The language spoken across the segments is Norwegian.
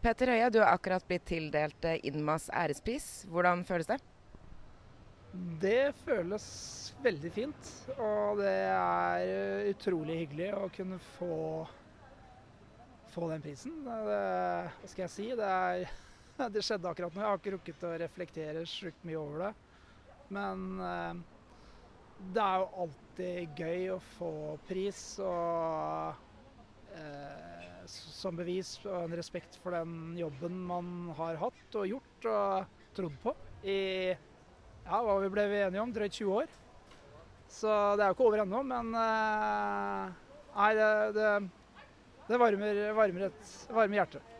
Petter Høie, du har akkurat blitt tildelt eh, Innmas ærespris. Hvordan føles det? Det føles veldig fint. Og det er eh, utrolig hyggelig å kunne få, få den prisen. Det, hva skal jeg si? Det, er, det, skjedde akkurat nå. Jeg har ikke rukket å reflektere sjukt mye over det. Men eh, det er jo alltid gøy å få pris. og som bevis og en respekt for den jobben man har hatt og gjort og trodd på i ja, hva vi ble vi enige om, drøyt 20 år. Så det er jo ikke over ennå, men uh, nei, det, det, det varmer, varmer, et, varmer hjertet.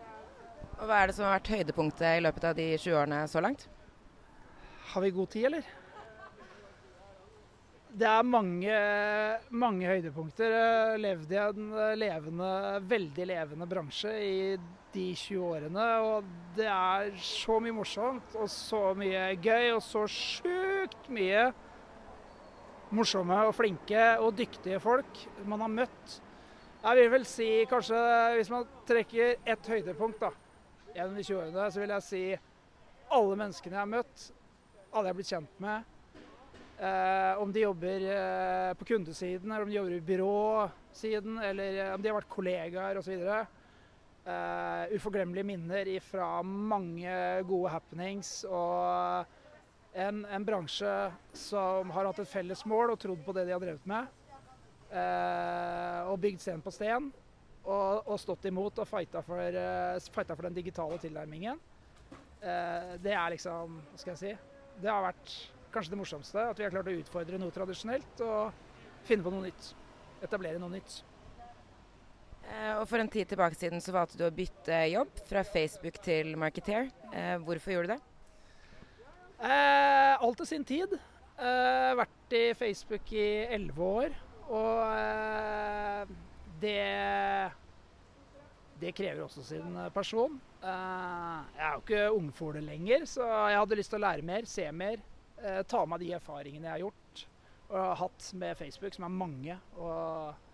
Og Hva er det som har vært høydepunktet i løpet av de 20 årene så langt? Har vi god tid, eller? Det er mange, mange høydepunkter. Levd levde i en levende, veldig levende bransje i de 20 årene. Og det er så mye morsomt og så mye gøy og så sjukt mye morsomme og flinke og dyktige folk man har møtt. Jeg vil vel si kanskje, hvis man trekker ett høydepunkt da, gjennom de 20 årene, så vil jeg si alle menneskene jeg har møtt, alle jeg har blitt kjent med Eh, om de jobber eh, på kundesiden, eller om de jobber i byråsiden, eller eh, om de har vært kollegaer osv. Uh, uforglemmelige minner fra mange gode happenings. Og en, en, bransje som har hatt et felles mål og trodd på det de har drevet med. Uh, og bygd sten på sten. Og, og stått imot og fighta for, uh, fighta for den digitale tilnærmingen. Det er liksom Hva skal jeg si? Det har vært kanskje det morsomste. At vi har klart å utfordre noe tradisjonelt og finne på noe nytt. Etablere noe nytt. Eh, og For en tid tilbake siden så valgte du å bytte jobb fra Facebook til Marketeer. Eh, hvorfor gjorde du det? Eh, alt til sin tid. Eh, vært i Facebook i elleve år. Og eh, det det krever også sin person. Uh, jeg er jo ikke ungfole lenger, så jeg hadde lyst til å lære mer, se mer. Eh, ta med de erfaringene jeg har gjort og har hatt med Facebook, som er mange. Og,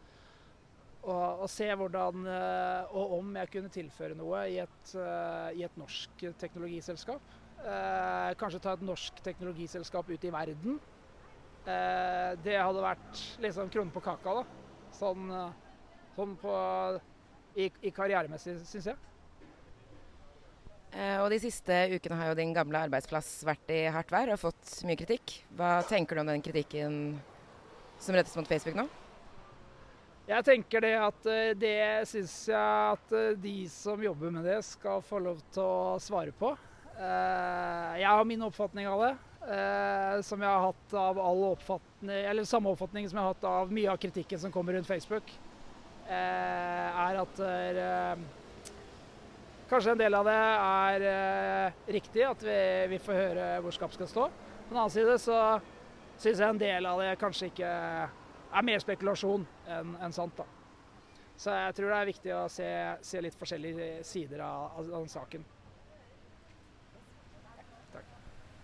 og, og se hvordan eh, og om jeg kunne tilføre noe i et, eh, i et norsk teknologiselskap. kanskje ta et norsk teknologiselskap ut i verden. det hadde vært liksom kronen på kaka, da. Sånn, sånn på, i, i karrieremessig, syns jeg. Eh, og De siste ukene har jo din gamle arbeidsplass vært i hardt vær og fått mye kritikk. Hva tenker du om den kritikken som rettes mot Facebook nå? Jeg tenker det at eh, det syns jeg at eh, de som jobber med det, skal få lov til å svare på. Jeg har min oppfatning av det, som jeg har hatt av all oppfatning, eller samme oppfatning som jeg har hatt av mye av kritikken som kommer rundt Facebook. Er at Kanskje en del av det er eh, riktig, at vi, vi, får høre hvor skap skal stå. På den annen side så syns jeg en del av det kanskje ikke er mer spekulasjon enn en sant. da. Så jeg tror det er viktig å se, se litt forskjellige sider av, av den saken.